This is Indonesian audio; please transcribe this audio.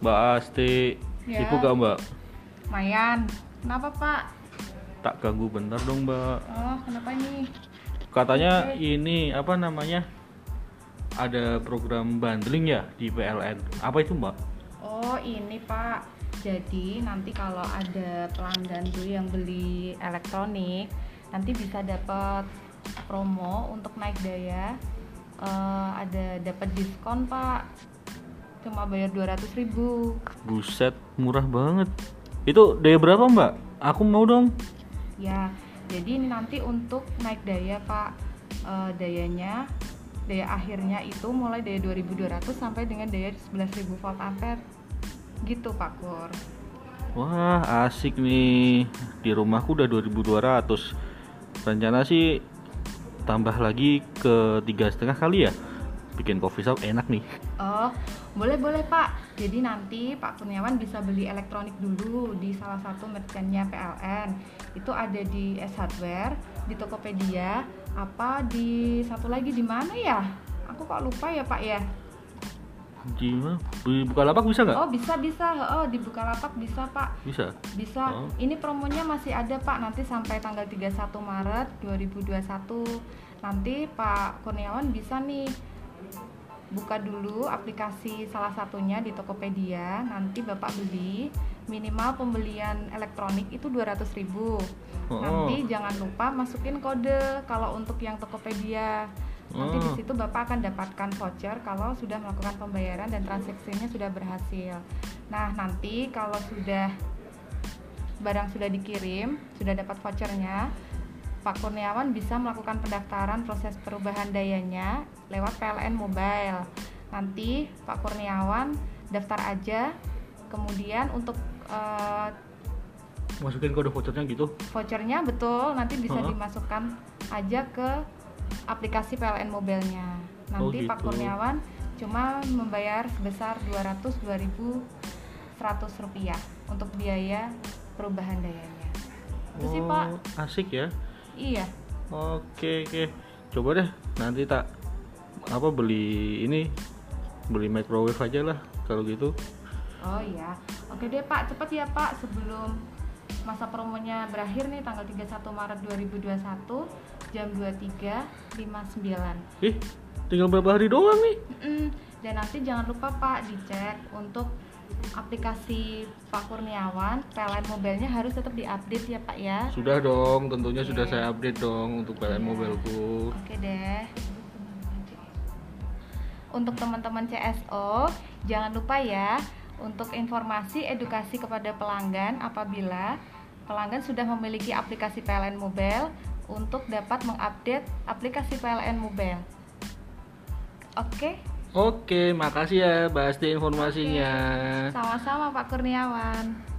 Mbak Asti, Ya. ibu gak Mbak? Mayan, kenapa Pak? Tak ganggu bentar dong Mbak. Oh, kenapa nih? Katanya ini apa namanya? Ada program bundling ya di PLN. Apa itu Mbak? Oh, ini Pak. Jadi nanti kalau ada pelanggan tuh yang beli elektronik, nanti bisa dapat promo untuk naik daya. Eh, ada dapat diskon Pak. Cuma bayar 200.000 ribu. Buset, murah banget. Itu daya berapa Mbak? Aku mau dong. Ya, jadi ini nanti untuk naik daya Pak. Eh, dayanya daya akhirnya itu mulai daya 2200 sampai dengan daya 11.000 volt ampere. Gitu Pak Kur. Wah, asik nih. Di rumahku udah 2200. Rencana sih tambah lagi ke tiga setengah kali ya. Bikin coffee shop enak nih. Oh, boleh boleh Pak. Jadi nanti Pak Kurniawan bisa beli elektronik dulu di salah satu merchantnya PLN. Itu ada di S Hardware, di Tokopedia, apa di satu lagi di mana ya? Aku kok lupa ya Pak ya. Di mana? Di Bukalapak bisa nggak? Oh bisa bisa, oh di Bukalapak bisa Pak. Bisa. Bisa. Oh. Ini promonya masih ada Pak nanti sampai tanggal 31 Maret 2021. Nanti Pak Kurniawan bisa nih buka dulu aplikasi salah satunya di Tokopedia. Nanti Bapak beli minimal pembelian elektronik itu 200.000 ribu. Oh. Nanti jangan lupa masukin kode kalau untuk yang Tokopedia. Nanti di Oh. situ Bapak akan dapatkan voucher kalau sudah melakukan pembayaran dan transaksinya sudah berhasil. Nah, nanti kalau sudah barang sudah dikirim, sudah dapat vouchernya, Pak Kurniawan bisa melakukan pendaftaran proses perubahan dayanya lewat PLN Mobile. Nanti Pak Kurniawan daftar aja, kemudian untuk eh, Masukin kode vouchernya gitu. vouchernya betul nanti bisa Heeh. dimasukkan aja ke aplikasi PLN mobilnya. Nanti Oh, Pak gitu. Kurniawan cuma membayar sebesar 202.100 rupiah untuk biaya perubahan dayanya. Itu sih Pak. Oh, Asik ya. Iya. Oke, oke. Coba deh nanti tak apa beli ini beli microwave aja lah kalau gitu. Oh iya. Oke deh Pak, cepet ya Pak sebelum masa promonya berakhir nih tanggal 31 Maret 2021 jam 23.59. Ih, tinggal berapa hari doang nih? Mm-mm. Dan nanti jangan lupa Pak dicek untuk aplikasi Pak Kurniawan, PLN mobilnya harus tetap diupdate ya Pak ya. Sudah dong, tentunya sudah Oke. saya update dong untuk PLN Iya. mobilku. Oke deh. Untuk teman-teman CSO, jangan lupa ya untuk informasi edukasi kepada pelanggan apabila pelanggan sudah memiliki aplikasi PLN Mobile untuk dapat mengupdate aplikasi PLN Mobile. Oke, Oke, makasih ya Mbak Asti informasinya. sama-sama Pak Kurniawan.